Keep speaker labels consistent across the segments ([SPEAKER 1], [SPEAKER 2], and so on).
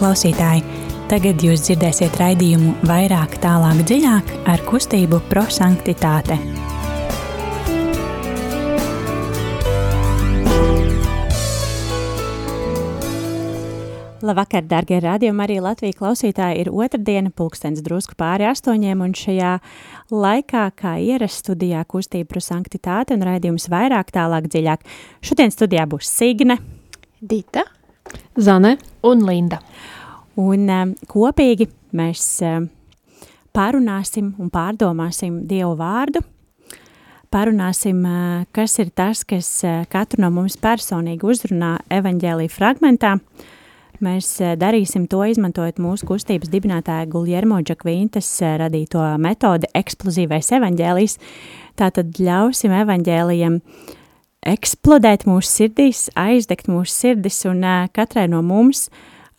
[SPEAKER 1] klausītāji! Tagad jūs dzirdēsiet raidījumu vairāk, tālāk, dziļāk ar kustību prosanktitāte. Labvakar, darbie radījumi, arī Latvijas klausītāji. Ir otrdiena, pulkstenis drusku pāri astoņiem, un šajā laikā, kā ierasts studijā, kustība par sanktitāti un raidījums vairāk, tālāk, dziļāk. Šodien studijā būs Signe,
[SPEAKER 2] Dita,
[SPEAKER 3] Zane
[SPEAKER 2] un Linda.
[SPEAKER 1] Un um, kopīgi mēs um, pārunāsim un pārdomāsim Dievu vārdu. Parunāsim, uh, kas ir tas, kas uh, katru no mums personīgi uzrunā evaņģēlī fragmentā. Mēs uh, darīsim to, izmantojot mūsu kustības dibinātāja Guljermo Džakvīntas uh, radīto metodi eksplozīvais evaņģēlijs. Tātad ļausim evaņģēlijam eksplodēt mūsu sirdīs, aizdegt mūsu sirdis un katrai no mums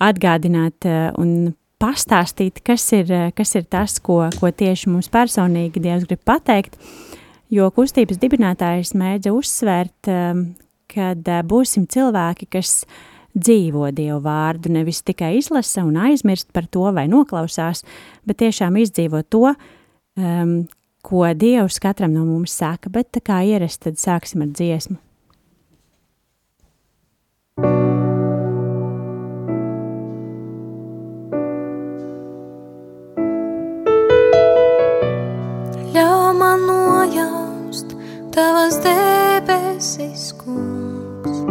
[SPEAKER 1] atgādināt un pastāstīt, kas ir, kas ir tas, ko, ko tieši mums personīgi Dievs grib pateikt, jo kustības dibinātājs mēdza uzsvērt, kad būsim cilvēki, kas dzīvo Dievu vārdu, nevis tikai izlasa un aizmirst par to vai noklausās, bet tiešām izdzīvo to, ko Dievs katram no mums saka, bet tā kā ierast, tad sāksim ar dziesmu.
[SPEAKER 4] Ļauj man nojaust tavas debesis, kungs,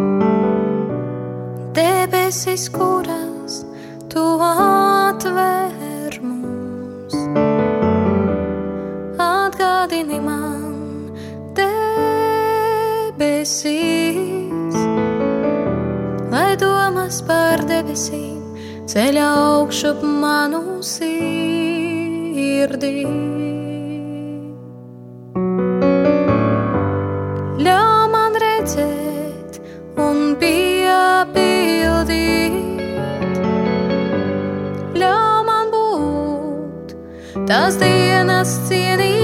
[SPEAKER 4] debesis, kuras tu atver Atgādini man debesis, lai domas par debesīm ceļā augšup manu sirdī. Ļauj man redzēt un piepildīt, ļauj man būt tās dienas cienīgā,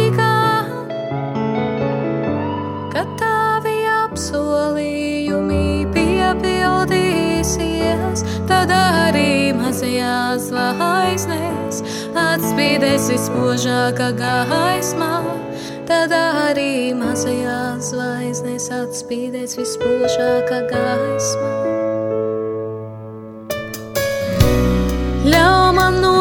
[SPEAKER 4] atspīdēs vispožākā gaismā. Tad arī mazajās zvaigznēs atspīdēs vispožākā gaismā. Ļauj man nojaust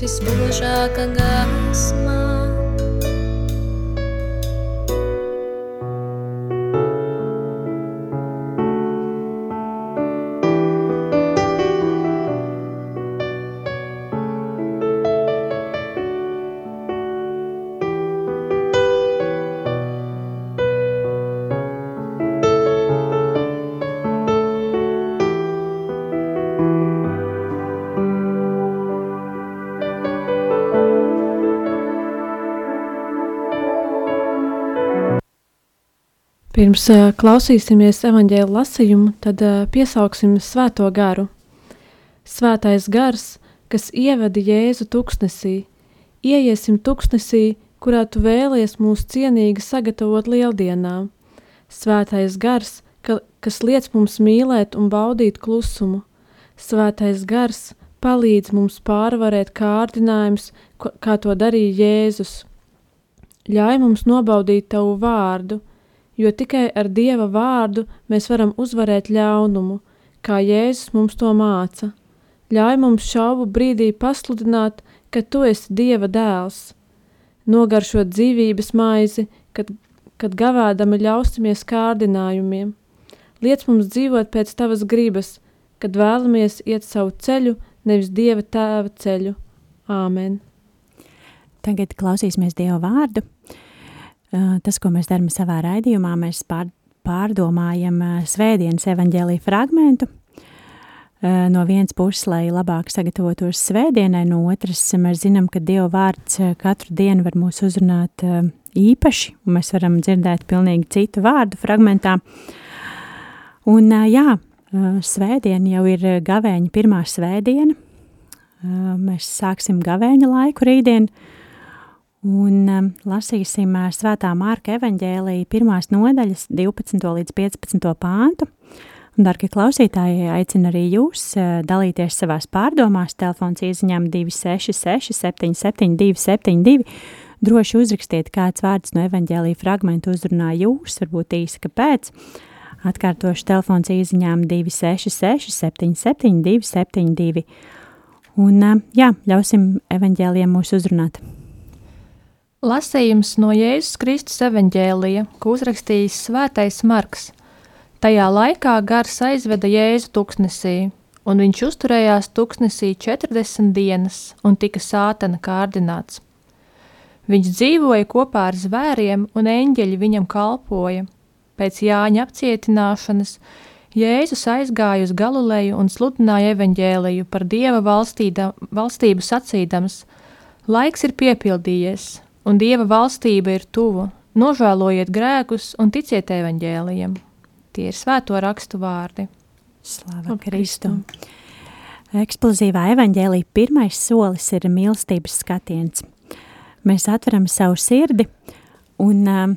[SPEAKER 4] vispožākā gaismā.
[SPEAKER 3] Pirms uh, klausīsimies evaņģēla lasījumu, tad uh, piesauksim svēto garu. Svētais gars, kas ievada Jēzu tuksnesī, ieiesim tuksnesī, kurā tu vēlies mūs cienīgi sagatavot lieldienām. Svētais gars, ka, kas liec mums mīlēt un baudīt klusumu. Svētais gars palīdz mums pārvarēt kārdinājumus, kā to darīja Jēzus. Ļauj mums nobaudīt tavu vārdu – jo tikai ar Dieva vārdu mēs varam uzvarēt ļaunumu, kā Jēzus mums to māca. Ļauj mums šaubu brīdī pasludināt, ka tu esi Dieva dēls. Nogaršot dzīvības maizi, kad, kad gavēdami ļausimies kārdinājumiem. Liec mums dzīvot pēc tavas gribas, kad vēlamies iet savu ceļu, nevis Dieva tēva ceļu. Āmen!
[SPEAKER 1] Tagad klausīsimies Dieva vārdu. Eh, tas, ko mēs darām savā raidījumā, mēs pār, pārdomājam eh, svētdienas evaņģēlīja fragmentu. Eh, no vienas puses, lai labāk sagatavotos svētdienai, no otras mēs zinām, ka Dieva vārds katru dienu var mūs uzrunāt īpaši, un mēs varam dzirdēt pilnīgi citu vārdu fragmentā. Un jā, svētdiena jau ir gavēņa pirmā svētdiena. Mēs sāksim gavēņa laiku rītdien, Un um, lasīsim uh, Svētā Mārka evaņģēlīja pirmās nodaļas 12. līdz 15. pāntu. Un, darbie klausītāji, aicinu arī jūs uh, dalīties savās pārdomās. Telefons izziņām 266 77 272. Droši uzrakstiet, kāds vārds no evaņģēlīja fragmentu uzrunā jūs, varbūt īsi, kāpēc. Atkārtošu telefons izziņām 266 77 272. Un, uh, jā, ļausim evaņģēliem mūs uzrunāt.
[SPEAKER 2] Lasījums no Jēzus Kristus evaņģēlija, ko uzrakstījis Svētais Marks. Tajā laikā gars aizveda Jēzu tuksnesī, un viņš uzturējās tuksnesī 40 dienas un tika sātana kārdināts. Viņš dzīvoja kopā ar zvēriem, un eņģeļi viņam kalpoja. Pēc Jāņa apcietināšanas Jēzus aizgāja uz Galileju un sludināja evaņģēliju par Dieva valstīda, valstību sacīdams: Laiks ir piepildījies, un Dieva valstība ir tuvu. Nožēlojiet grēkus un ticiet evaņģēlijam. Tie ir svēto rakstu vārdi.
[SPEAKER 1] Slava Kristum! Eksplozīvā evaņģēlīja pirmais solis ir mīlestības skatiens. Mēs atveram savu sirdi un um,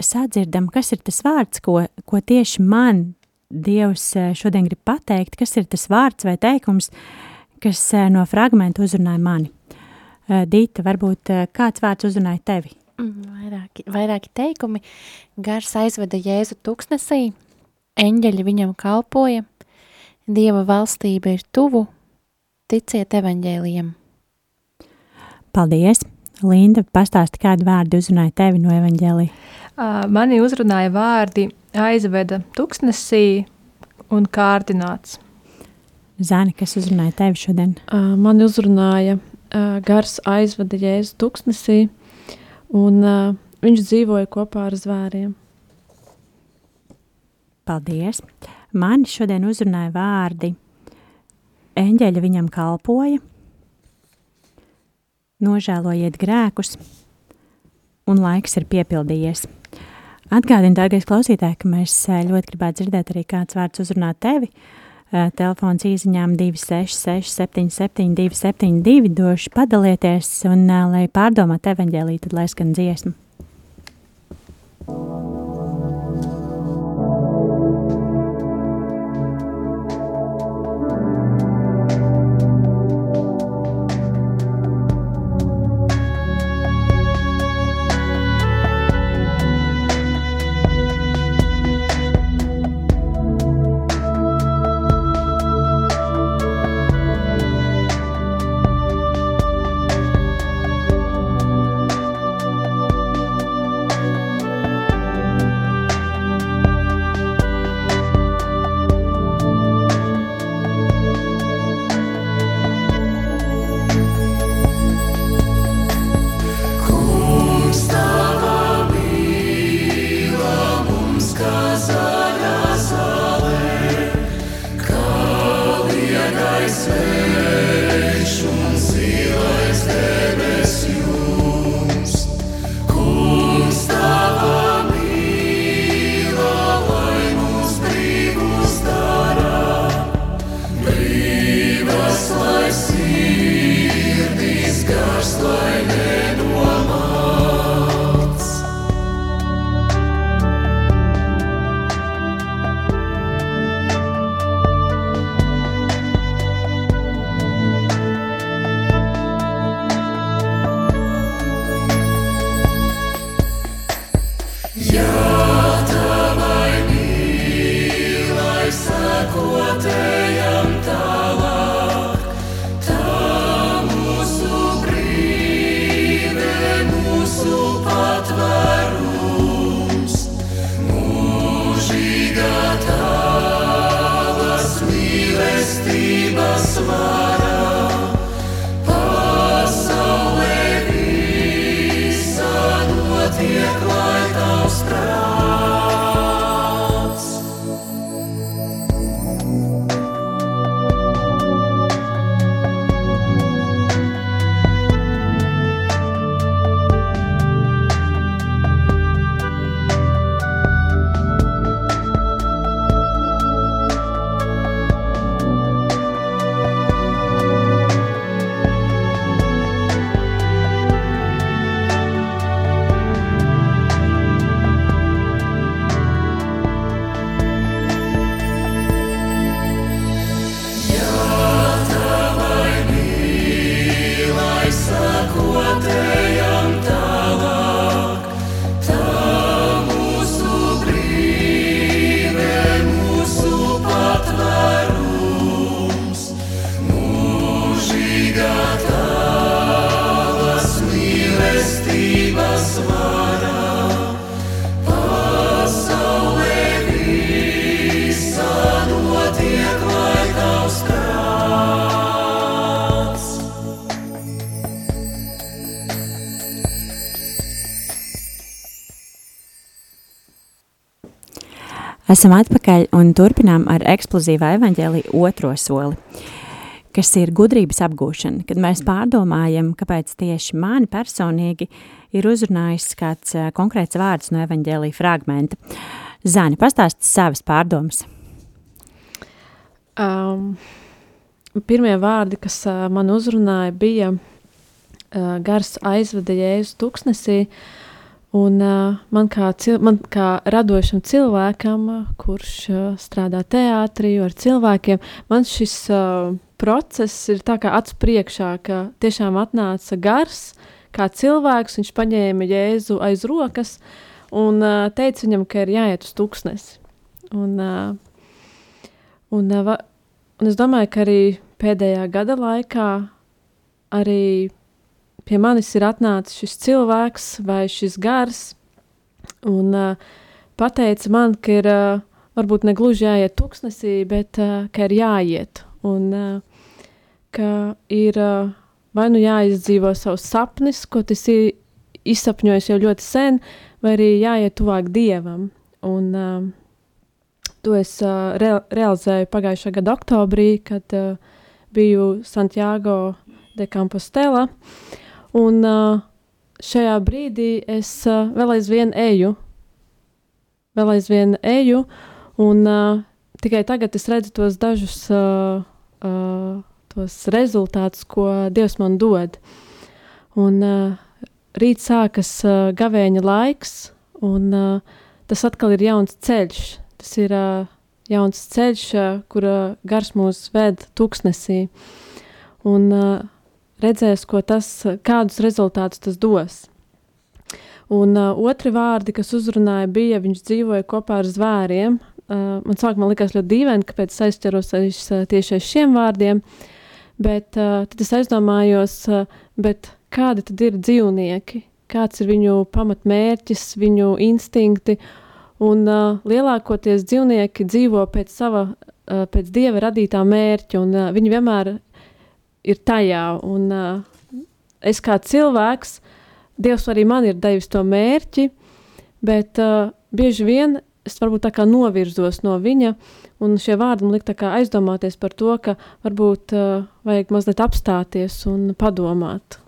[SPEAKER 1] sadzirdam, kas ir tas vārds, ko, ko tieši man Dievs uh, šodien grib pateikt, kas ir tas vārds vai teikums, kas uh, no fragmenta uzrunāja mani. Eh, Dīta, varbūt eh, kāds vārds uzrunāja tevi?
[SPEAKER 5] Mm, vairāki, vairāki teikumi. Gars aizveda Jēzu tuksnesī, eņģeļi viņam kalpoja, Dieva valstība ir tuvu, ticiet evaņģēlijam.
[SPEAKER 1] Paldies! Linda, pastāsti, kādu vārdu uzrunāja tevi no evaņģēlija?
[SPEAKER 2] Uh, mani uzrunāja vārdi aizveda tuksnesī un kārdināts.
[SPEAKER 1] Zani, kas uzrunāja tevi šodien?
[SPEAKER 3] Mani uzrunāja uh, gars aizveda Jēzu tuksnesī, un uh, viņš dzīvoja kopā ar zvēriem.
[SPEAKER 1] Paldies! Mani šodien uzrunāja vārdi. Eņģeļi viņam kalpoja, nožēlojiet grēkus, un laiks ir piepildījies. Atgādini, dārgais klausītāj, ka mēs ļoti gribētu dzirdēt arī kāds vārds uzrunāt tevi. Uh, telefons īsiņām 266, 77, 272. Došu padalieties, un, eh, lai pārdomātu evaņģēlī, tad lai skan dziesmu. Christmas. Esam atpakaļ un turpinām ar eksplozīvā evaņģēlī otro soli, kas ir gudrības apgūšana, kad mēs pārdomājam, kāpēc tieši mani personīgi ir uzrunājis kāds uh, konkrēts vārds no evaņģēlī fragmenta. Zāni, pastāsti savas pārdomas.
[SPEAKER 3] Um, pirmie vārdi, kas uh, man uzrunāja, bija uh, gars aizveda jēzus tuksnesī, un uh, man, kā cil man kā radošam cilvēkam, kurš uh, strādā teātrī ar cilvēkiem, man šis uh, process ir tā kā acs priekšā, ka tiešām atnāca gars, kā cilvēks, viņš paņēma jēzu aiz rokas un uh, teica viņam, ka ir jāiet uz tuksnesi. Un, uh, un, uh, Un es domāju, ka arī pēdējā gada laikā arī pie manis ir atnācis šis cilvēks vai šis gars un uh, pateica man, ka ir uh, varbūt ne gluži jāiet tuksnesī, bet uh, ka ir jāiet un uh, ka ir uh, vai nu jāizdzīvo savus sapnis, ko tas ir izsapņojis jau ļoti sen, vai arī jāiet tuvāk Dievam. Un, uh, To es uh, re realizēju pagājušā gada oktobrī, kad uh, biju Santiago de Compostela. Un uh, šajā brīdī es uh, vēl aizvien eju, vēl aizvien eju, un uh, tikai tagad es redzu tos dažus uh, uh, tos rezultātus, ko Dievs man dod. Un uh, rīt sākas uh, gavēņa laiks, un uh, tas atkal ir jauns ceļš Tas ir uh, jauns ceļš, uh, kura gars mūs ved tūkstnesī. Un uh, redzēs, tas, kādus rezultātus tas dos. Un uh, otri vārdi, kas uzrunāja, bija, viņš dzīvoja kopā ar zvēriem. Uh, man sākumā likās ļoti dīvaini, kāpēc es aizķeros aiz, uh, tieši aiz šiem vārdiem, bet uh, tad es aizdomājos, uh, kādi tad ir dzīvnieki, kāds ir viņu pamatmērķis, viņu instinkti, Un uh, lielākoties dzīvnieki dzīvo pēc sava, uh, pēc dieva radītā mērķa, un uh, viņi vienmēr ir tajā. Un, uh, es kā cilvēks, Dievs arī man ir devis to mērķi, bet uh, bieži vien es varbūt tā kā novirzos no viņa, un šie vārdi man liek aizdomāties par to, ka varbūt uh, vajag mazliet apstāties un padomāt.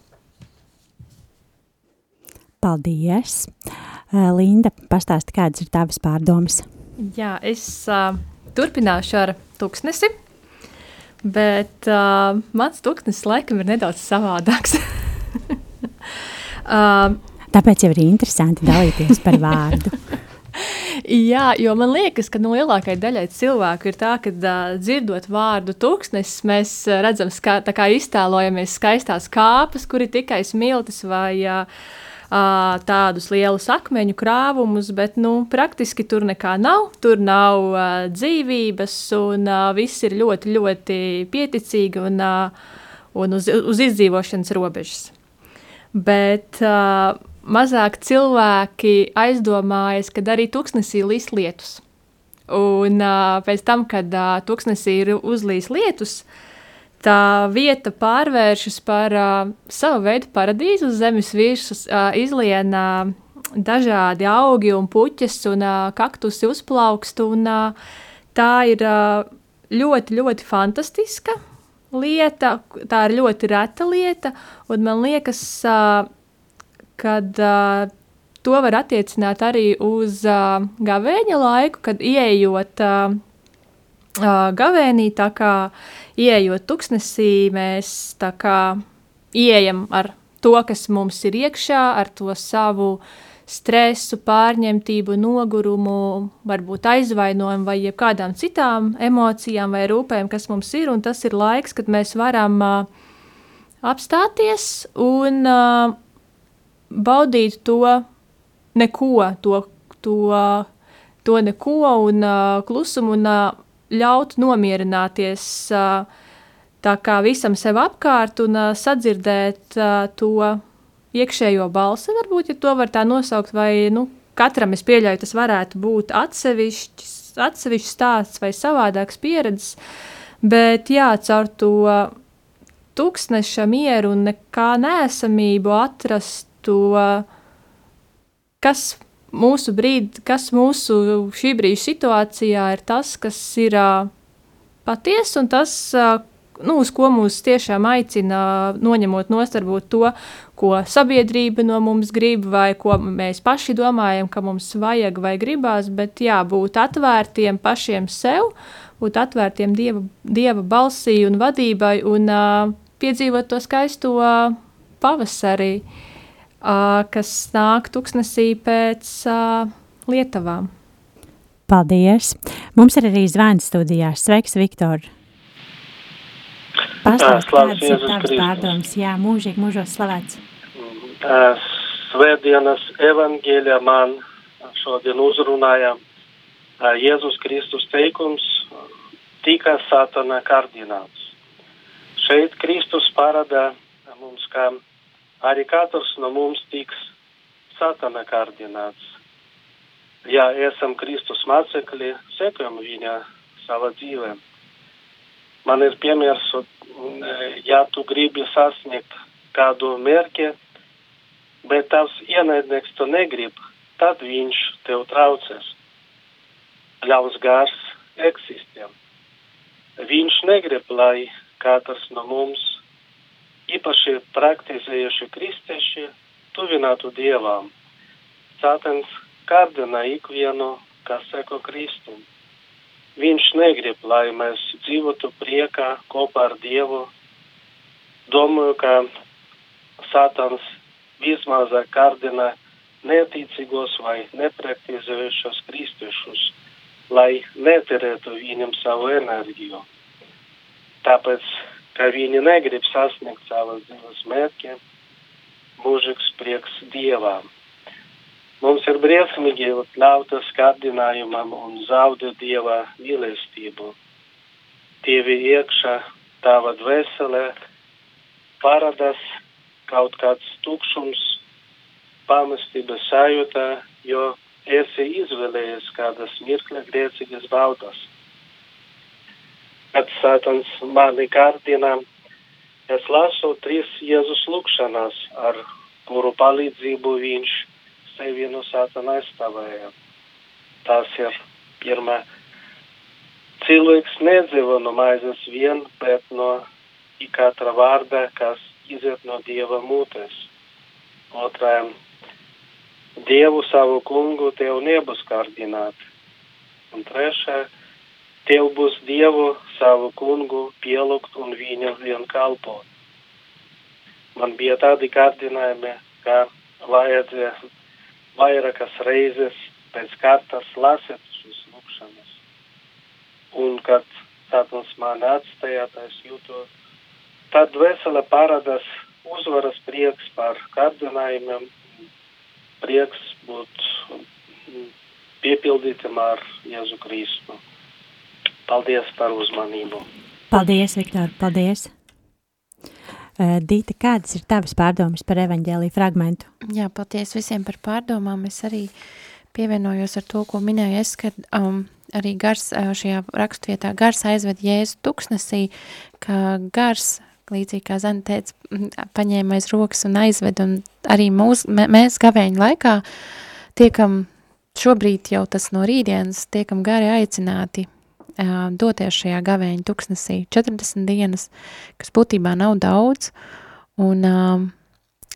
[SPEAKER 1] Paldies! Linda, pastāsti, kādas ir tavas pārdomas?
[SPEAKER 2] Jā, es uh, turpināšu ar tuksnesi, bet uh, mans tuksnesis laikam ir nedaudz savādāks.
[SPEAKER 1] uh, Tāpēc jau ir interesanti dalīties par vārdu.
[SPEAKER 2] Jā, jo man liekas, ka nu, lielākajai daļai cilvēku ir tā, ka uh, dzirdot vārdu tūkstnesis, mēs uh, redzam, kā, kā iztēlojamies skaistās kāpas, kur ir tikai smiltis vai uh, tādus lielus akmeņu krāvumus, bet nu, praktiski tur nekā nav. Tur nav uh, dzīvības, un uh, viss ir ļoti, ļoti pieticīgi un, uh, un uz, uz izdzīvošanas robežas. Bet uh, mazāk cilvēki aizdomājas, kad arī tuksnesī līs lietus. Un uh, pēc tam, kad uh, tuksnesī ir uzlīs lietus, uh, tā vieta pārvēršas par uh, savu veidu paradīzi uz zemes virsmas, uh, izlien uh, dažādi augi un puķes un uh, kaktusi uzplaukst. Un, uh, tā ir uh, ļoti, ļoti fantastiska lieta, tā ir ļoti reta lieta, man liekas, uh, kad uh, to var attiecināt arī uz uh, gavēņa laiku, kad ieejot uh, gavēnī, tā kā ieejot tuksnesī, mēs tā kā ieejam ar to, kas mums ir iekšā, ar to savu stresu, pārņemtību, nogurumu, varbūt aizvainojumu vai kādām citām emocijām vai rūpēm, kas mums ir. Un tas ir laiks, kad mēs varam uh, apstāties un uh, baudīt to neko, to, to, to neko un uh, klusumu. Un, uh, ļaut nomierināties tā kā visam sev apkārt un sadzirdēt to iekšējo balsi, varbūt, ja to var tā nosaukt, vai nu, katram es pieļauju, tas varētu būt atsevišķs, atsevišķs stāsts vai savādāks pieredzes, bet jā, caur to tūkstneša mieru un nekā nēsamību atrast to, kas mūsu brīdi, kas mūsu šī brīža situācijā ir tas, kas ir uh, patiesa un tas, uh, nu, uz ko mūs tiešām aicina, noņemot nost varbūt to, ko sabiedrība no mums grib, vai ko mēs paši domājam, ka mums vajag vai gribās, bet jā, būt atvērtiem pašiem sev, būt atvērtiem Dieva, dieva balsī un vadībai un uh, piedzīvot to skaisto pavasarī. Uh, kas nāk tuksnesī pēc Lietavām.
[SPEAKER 1] Paldies! Mums ir arī zvans studijā. Sveiks, Viktor! Pastāst, kādas pārdomas? Jā, mūžīgi mūžos slavēts.
[SPEAKER 6] Svētdienas evaņģēļa man šodien uzrunāja Jēzus Kristus teikums tika satana kārdināts. Šeit Kristus parāda mums, ka arī katrs no mums tiks satana kārdināts. Ja esam Kristus mācekļi, sekojam viņa savā dzīvē. Man ir piemērs, ja tu gribi sasniegt kādu mērķi, bet tavs ienaidnieks to negrib, tad viņš tev traucēs. Ļaus gars eksistē. Viņš negrib, lai katrs no mums īpaši praktizējuši kristieši tuvinātu dievām. Sātans kārdina ikvienu, kas seko Kristum. Viņš negrib, lai mēs dzīvotu priekā kopā ar Dievu. Domāju, ka Sātans vismazāk kārdina neticīgos vai nepraktizējušos kristiešus, lai neterētu viņam savu enerģiju. Tāpēc ka viņi negrib sasniegt savas dzīves mērķi, mūžīgs prieks dievām. Mums ir briesmīgi ļauta skardinājumam un zaudēt dieva mīlestību. Tievi iekšā tava dvēselē paradas kaut kāds tukšums, pamestības sajūta, jo esi izvēlējies kādas mirkļa grēcīgas baudas kad Sātans mani kārdina, es lasu trīs Jēzus lūkšanas, ar kuru palīdzību viņš sevi no Sātana aizstāvēja. Tas ir pirmā. Cilvēks nedzīvo no maizes vien, bet no katra vārda, kas iziet no Dieva mutes. Otrajam. Dievu savu kungu tev nebūs kārdināt. Un trešajam Tev būs Dievu savu kungu pielūgt un viņam vien kalpot. Man bija tādi kārdinājumi, ka vajadzēja vairākas reizes pēc kārtas lasīt šīs lūkšanas. Un kad Sātans mani atstāja, es jūtos, tad vesela parādās uzvaras prieks par kārdinājumiem, prieks būt piepildītam ar Jēzu Kristu. Paldies par uzmanību.
[SPEAKER 1] Paldies, Viktor, paldies. Dīta, kādas ir tavas pārdomas par evaņģēliju fragmentu?
[SPEAKER 5] Jā, paldies visiem par pārdomām. Es arī pievienojos ar to, ko minēju es, ka um, arī gars šajā rakstvietā gars aizved Jēzu tuksnesī, ka gars, līdzīgi kā Zana teica, paņēma aiz rokas un aizved, un arī mūs, mēs gavēņu laikā tiekam šobrīd jau tas no rītdienas, tiekam gari aicināti doties šajā gavēņa tuksnesī 40 dienas, kas būtībā nav daudz, un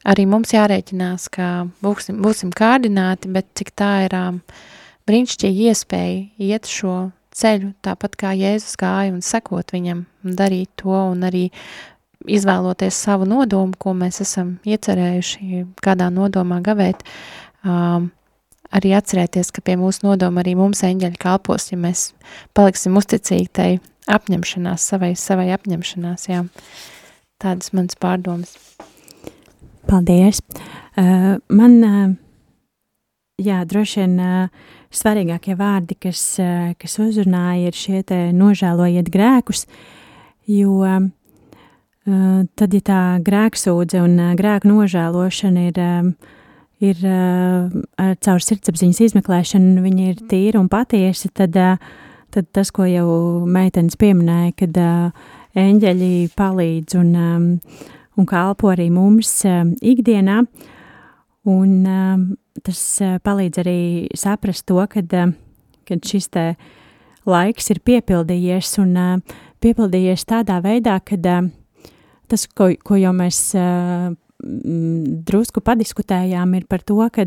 [SPEAKER 5] arī mums jārēķinās, ka būsim, būsim kārdināti, bet cik tā ir brīnišķīgi iespēja iet šo ceļu, tāpat kā Jēzus gāja un sekot viņam, un darīt to, un arī izvēloties savu nodomu, ko mēs esam iecerējuši kādā nodomā gavēt, um, arī atcerēties, ka pie mūsu nodoma arī mums eņģeļi kalpos, ja mēs paliksim uzticīgi tai apņemšanās, savai, savai apņemšanās, jā. Tādas manas pārdomas.
[SPEAKER 1] Paldies. Uh, man, uh, jā, droši vien uh, svarīgākie vārdi, kas, uh, kas uzrunāja, ir šie te nožēlojiet grēkus, jo uh, tad, ja tā grēksūdze un uh, grēku nožēlošana ir uh, ir uh, caur sirdsapziņas izmeklēšanu, viņi ir tīri un patiesi, tad, uh, tad tas, ko jau meitenes pieminēja, kad uh, eņģeļi palīdz un, un kalpo arī mums um, ikdienā, un tas palīdz arī saprast to, kad, kad šis te laiks ir piepildījies un piepildījies tādā veidā, kad tas, ko, ko jau mēs drusku padiskutējām, ir par to, ka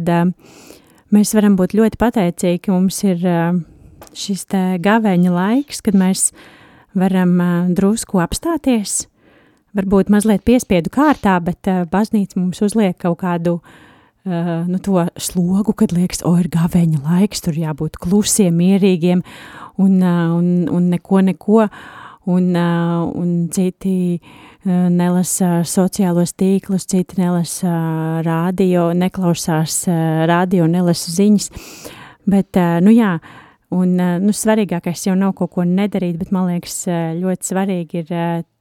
[SPEAKER 1] mēs varam būt ļoti pateicīgi, mums ir šis te gavēņa laiks, kad mēs varam drusku apstāties, varbūt mazliet piespiedu kārtā, bet baznīca mums uzliek kaut kādu nu, to slogu, kad liekas, o, ir gavēņa laiks, tur jābūt klusiem, mierīgiem un, un, un neko, neko, uh, un citi uh, nelasa sociālos tīklus, citi nelasa uh, rādio, neklausās uh, rādio, nelasa ziņas, bet, uh, nu jā, uh, Un, nu, svarīgākais jau nav kaut ko nedarīt, bet man liekas, ļoti svarīgi ir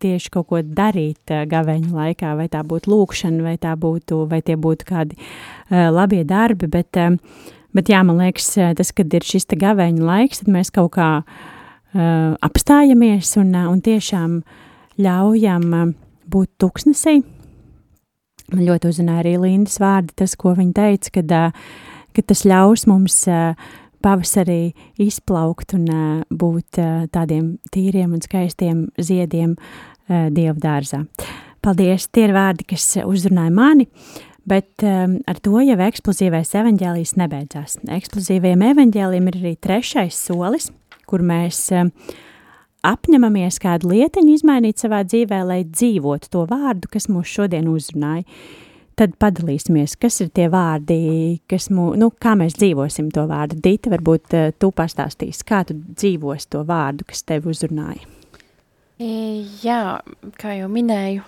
[SPEAKER 1] tieši kaut ko darīt gaveņa laikā, vai tā būtu lūkšana, vai, būtu, vai tie būtu kādi uh, labie darbi, bet, uh, bet jā, man liekas, tas, kad ir šis gaveņa laiks, tad mēs kaut kā uh, apstājamies un, uh, un tiešām ļaujam uh, būt tuksnesī. Man ļoti uzrunāja arī Lindas vārdi, tas, ko viņa teica, kad, kad tas ļaus mums pavasarī izplaukt un būt tādiem tīriem un skaistiem ziediem uh, dievdārzā. Paldies, tie ir vārdi, kas uzrunāja mani, bet um, ar to jau eksplozīvais evaņģēlijs nebeidzās. Eksplozīviem evaņģēlijiem ir arī trešais solis, kur mēs um, apņemamies kādu lietiņu izmainīt savā dzīvē, lai dzīvotu to vārdu, kas mūs šodien uzrunāja tad padalīsimies, kas ir tie vārdi, kas mū, nu, kā mēs dzīvosim to vārdu. Dita, varbūt uh, tu pastāstīsi, kā tu dzīvos to vārdu, kas tev uzrunāja.
[SPEAKER 5] E, jā, kā jau minēju,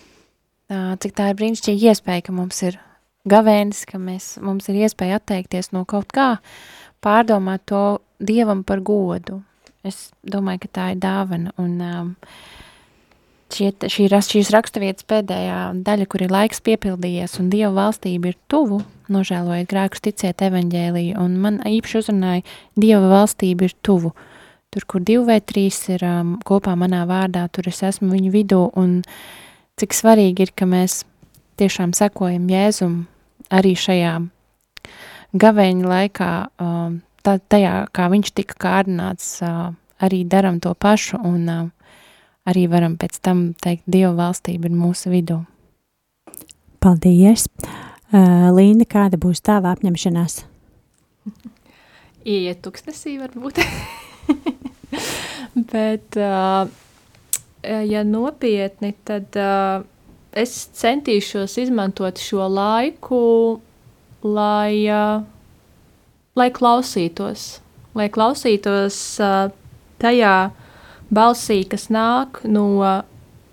[SPEAKER 5] cik tā ir brīnišķīga iespēja, ka mums ir gavēnis, ka mēs, mums ir iespēja atteikties no kaut kā, pārdomāt to Dievam par godu. Es domāju, ka tā ir dāvana un um, šie, šī, šīs raksturvietas pēdējā daļa, kur ir laiks piepildījies un Dieva valstība ir tuvu, nožēlojiet grēkus, ticiet evaņģēliju, un man īpaši uzrunāja Dieva valstība ir tuvu. Tur, kur divi vai trīs ir um, kopā manā vārdā, tur es esmu viņu vidū, un cik svarīgi ir, ka mēs tiešām sekojam Jēzum arī šajā gaveņa laikā, um, tā, tajā, kā viņš tika kārdināts, arī daram to pašu, un arī varam pēc tam teikt, Dieva valstība ir mūsu vidū.
[SPEAKER 1] Paldies! Līna, kāda būs tava apņemšanās?
[SPEAKER 2] Iet tuksnesī varbūt. Bet, ja nopietni, tad es centīšos izmantot šo laiku, lai, lai klausītos, lai klausītos uh, tajā, balsī, kas nāk no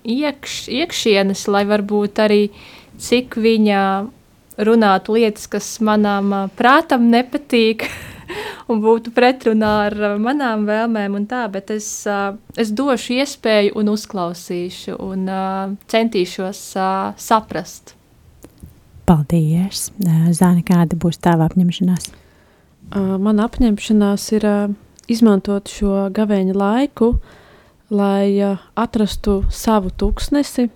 [SPEAKER 2] iekš, iekšienes, lai varbūt arī cik viņa runātu lietas, kas manām prātam nepatīk. un būtu pretrunā ar manām vēlmēm, un tā, bet es, es došu iespēju un uzklausīšu, un centīšos saprast.
[SPEAKER 1] Paldies! Zāni, kāda būs tava apņemšanās?
[SPEAKER 3] Mana apņemšanās ir izmantot šo gavēņa laiku, lai atrastu savu tūkstnesi,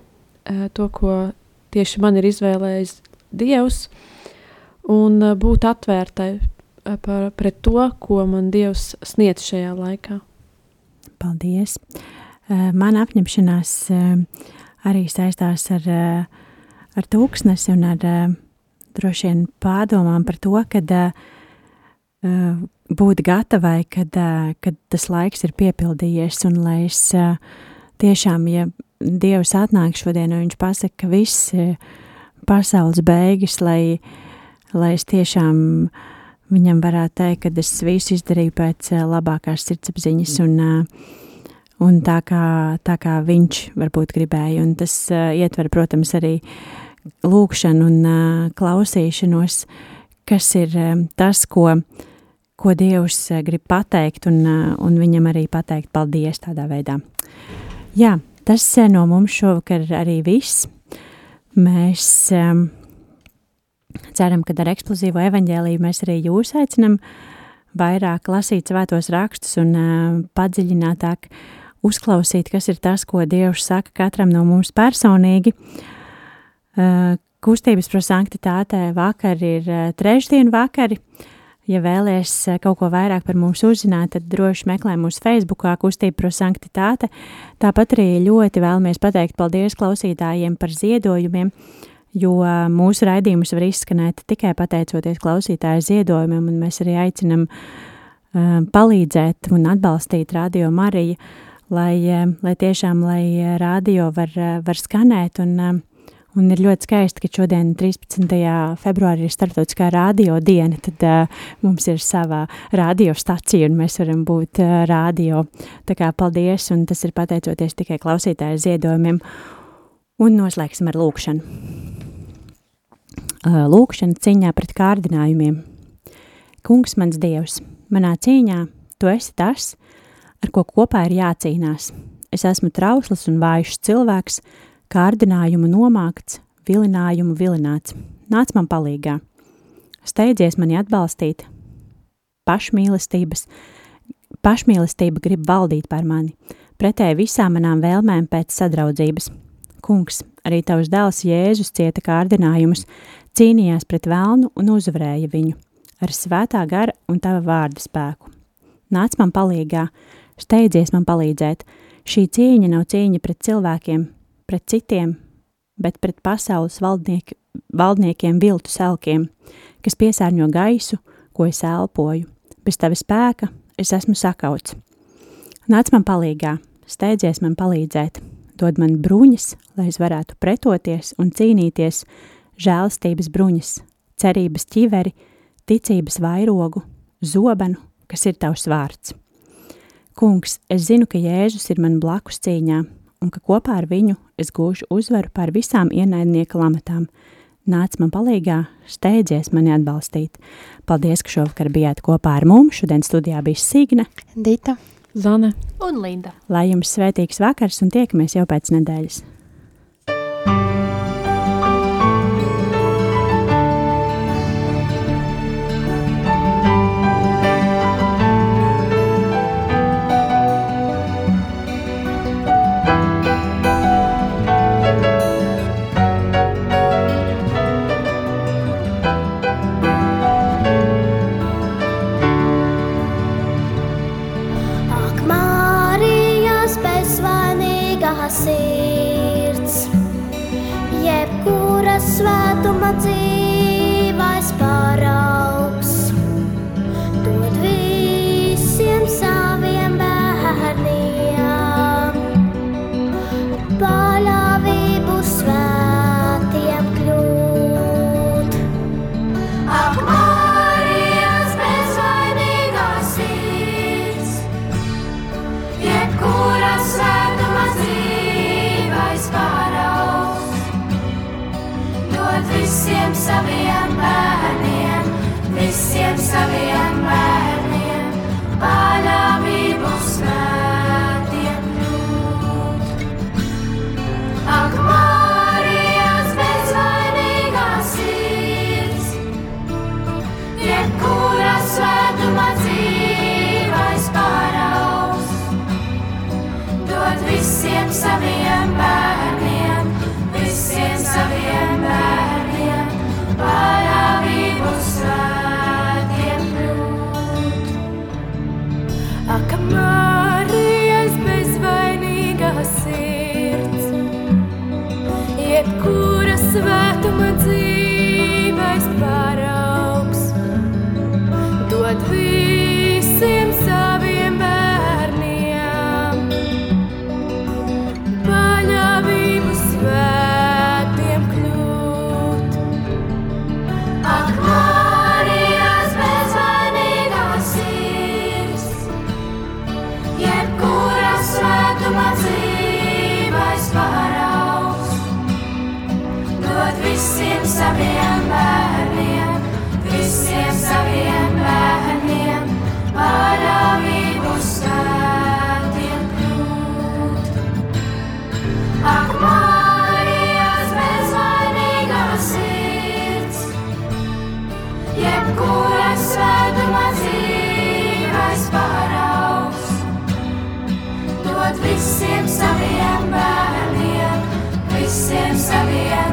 [SPEAKER 3] to, ko tieši man ir izvēlējis Dievs, un būt atvērtai par, pret to, ko man Dievs sniedz šajā laikā.
[SPEAKER 1] Paldies! Mana apņemšanās arī saistās ar, ar tūkstnesi un ar droši vien pārdomām par to, kad uh, būt gatavai, kad, kad tas laiks ir piepildījies, un lai es tiešām, ja Dievs atnāk šodien, un viņš pasaka, ka viss pasaules beigas, lai, lai es tiešām viņam varētu teikt, ka es visu izdarīju pēc labākās sirdsapziņas, un, un tā, kā, tā kā viņš varbūt gribēja, un tas ietver, protams, arī lūkšanu un klausīšanos, kas ir tas, ko ko Dievs eh, grib pateikt, un, eh, un viņam arī pateikt paldies tādā veidā. Jā, tas eh, no mums šovakar arī viss. Mēs um, ceram, ka ar eksplozīvo evaņģēlīju mēs arī jūs aicinam vairāk lasīt svētos rakstus un uh, padziļinātāk uzklausīt, kas ir tas, ko Dievs saka katram no mums personīgi, uh, kustības prosanktitātē vakar ir uh, trešdienu vakari. Ja vēlaties uh, kaut ko vairāk par mums uzzināt, tad droši meklē mūsu Facebookā kustība prosanktitāte. Tāpat arī ļoti vēlamies pateikt paldies klausītājiem par ziedojumiem, jo uh, mūsu raidījumus var izskanēt tikai pateicoties klausītāju ziedojumiem, un mēs arī aicinam uh, palīdzēt un atbalstīt Radio Mariju, lai, lai tiešām, lai radio var, var skanēt un uh, Un ir ļoti skaisti, ka šodien, 13. februārī, ir starptautiskā radio diena. Tad uh, mums ir sava radiostacija, un mēs varam būt uh, radio. Tā kā paldies, un tas ir pateicoties tikai klausītāju ziedojumiem. Un noslēgsim ar lūkšanu. Uh, lūkšana cīņā pret kārdinājumiem. Kungs, mans dievs, manā cīņā tu esi tas, ar ko kopā ir jācīnās. Es esmu trausls un vājš cilvēks, kārdinājumu nomākts, vilinājumu vilināts. Nāc man palīgā. Steidzies mani atbalstīt. Pašmīlestības, pašmīlestība grib valdīt par mani, pretēji visām manām vēlmēm pēc sadraudzības. Kungs, arī tavs dēls Jēzus cieta kārdinājumus, cīnījās pret vēlnu un uzvarēja viņu ar svētā gara un tava vārda spēku. Nāc man palīgā, steidzies man palīdzēt. Šī cīņa nav cīņa pret cilvēkiem, pret citiem, bet pret pasaules valdnieki, valdniekiem viltu selkiem, kas piesārņo gaisu, ko es elpoju. Bez tava spēka es esmu sakauts. Nāc man palīgā, steidzies man palīdzēt, dod man bruņas, lai es varētu pretoties un cīnīties žēlastības bruņas, cerības ķiveri, ticības vairogu, zobenu, kas ir tavs vārds. Kungs, es zinu, ka Jēzus ir man blakus cīņā, un ka kopā ar viņu es gūšu uzvaru pār visām ienaidnieka lamatām. Nāc man palīgā, steidzies mani atbalstīt. Paldies, ka šovakar bijāt kopā ar mums. Šodien studijā bija Signe,
[SPEAKER 5] Dita,
[SPEAKER 3] Zane
[SPEAKER 2] un Linda.
[SPEAKER 1] Lai jums svētīgs vakars un tiekamies jau pēc nedēļas!
[SPEAKER 7] Visiem saviem bērniem, visiem saviem bērniem.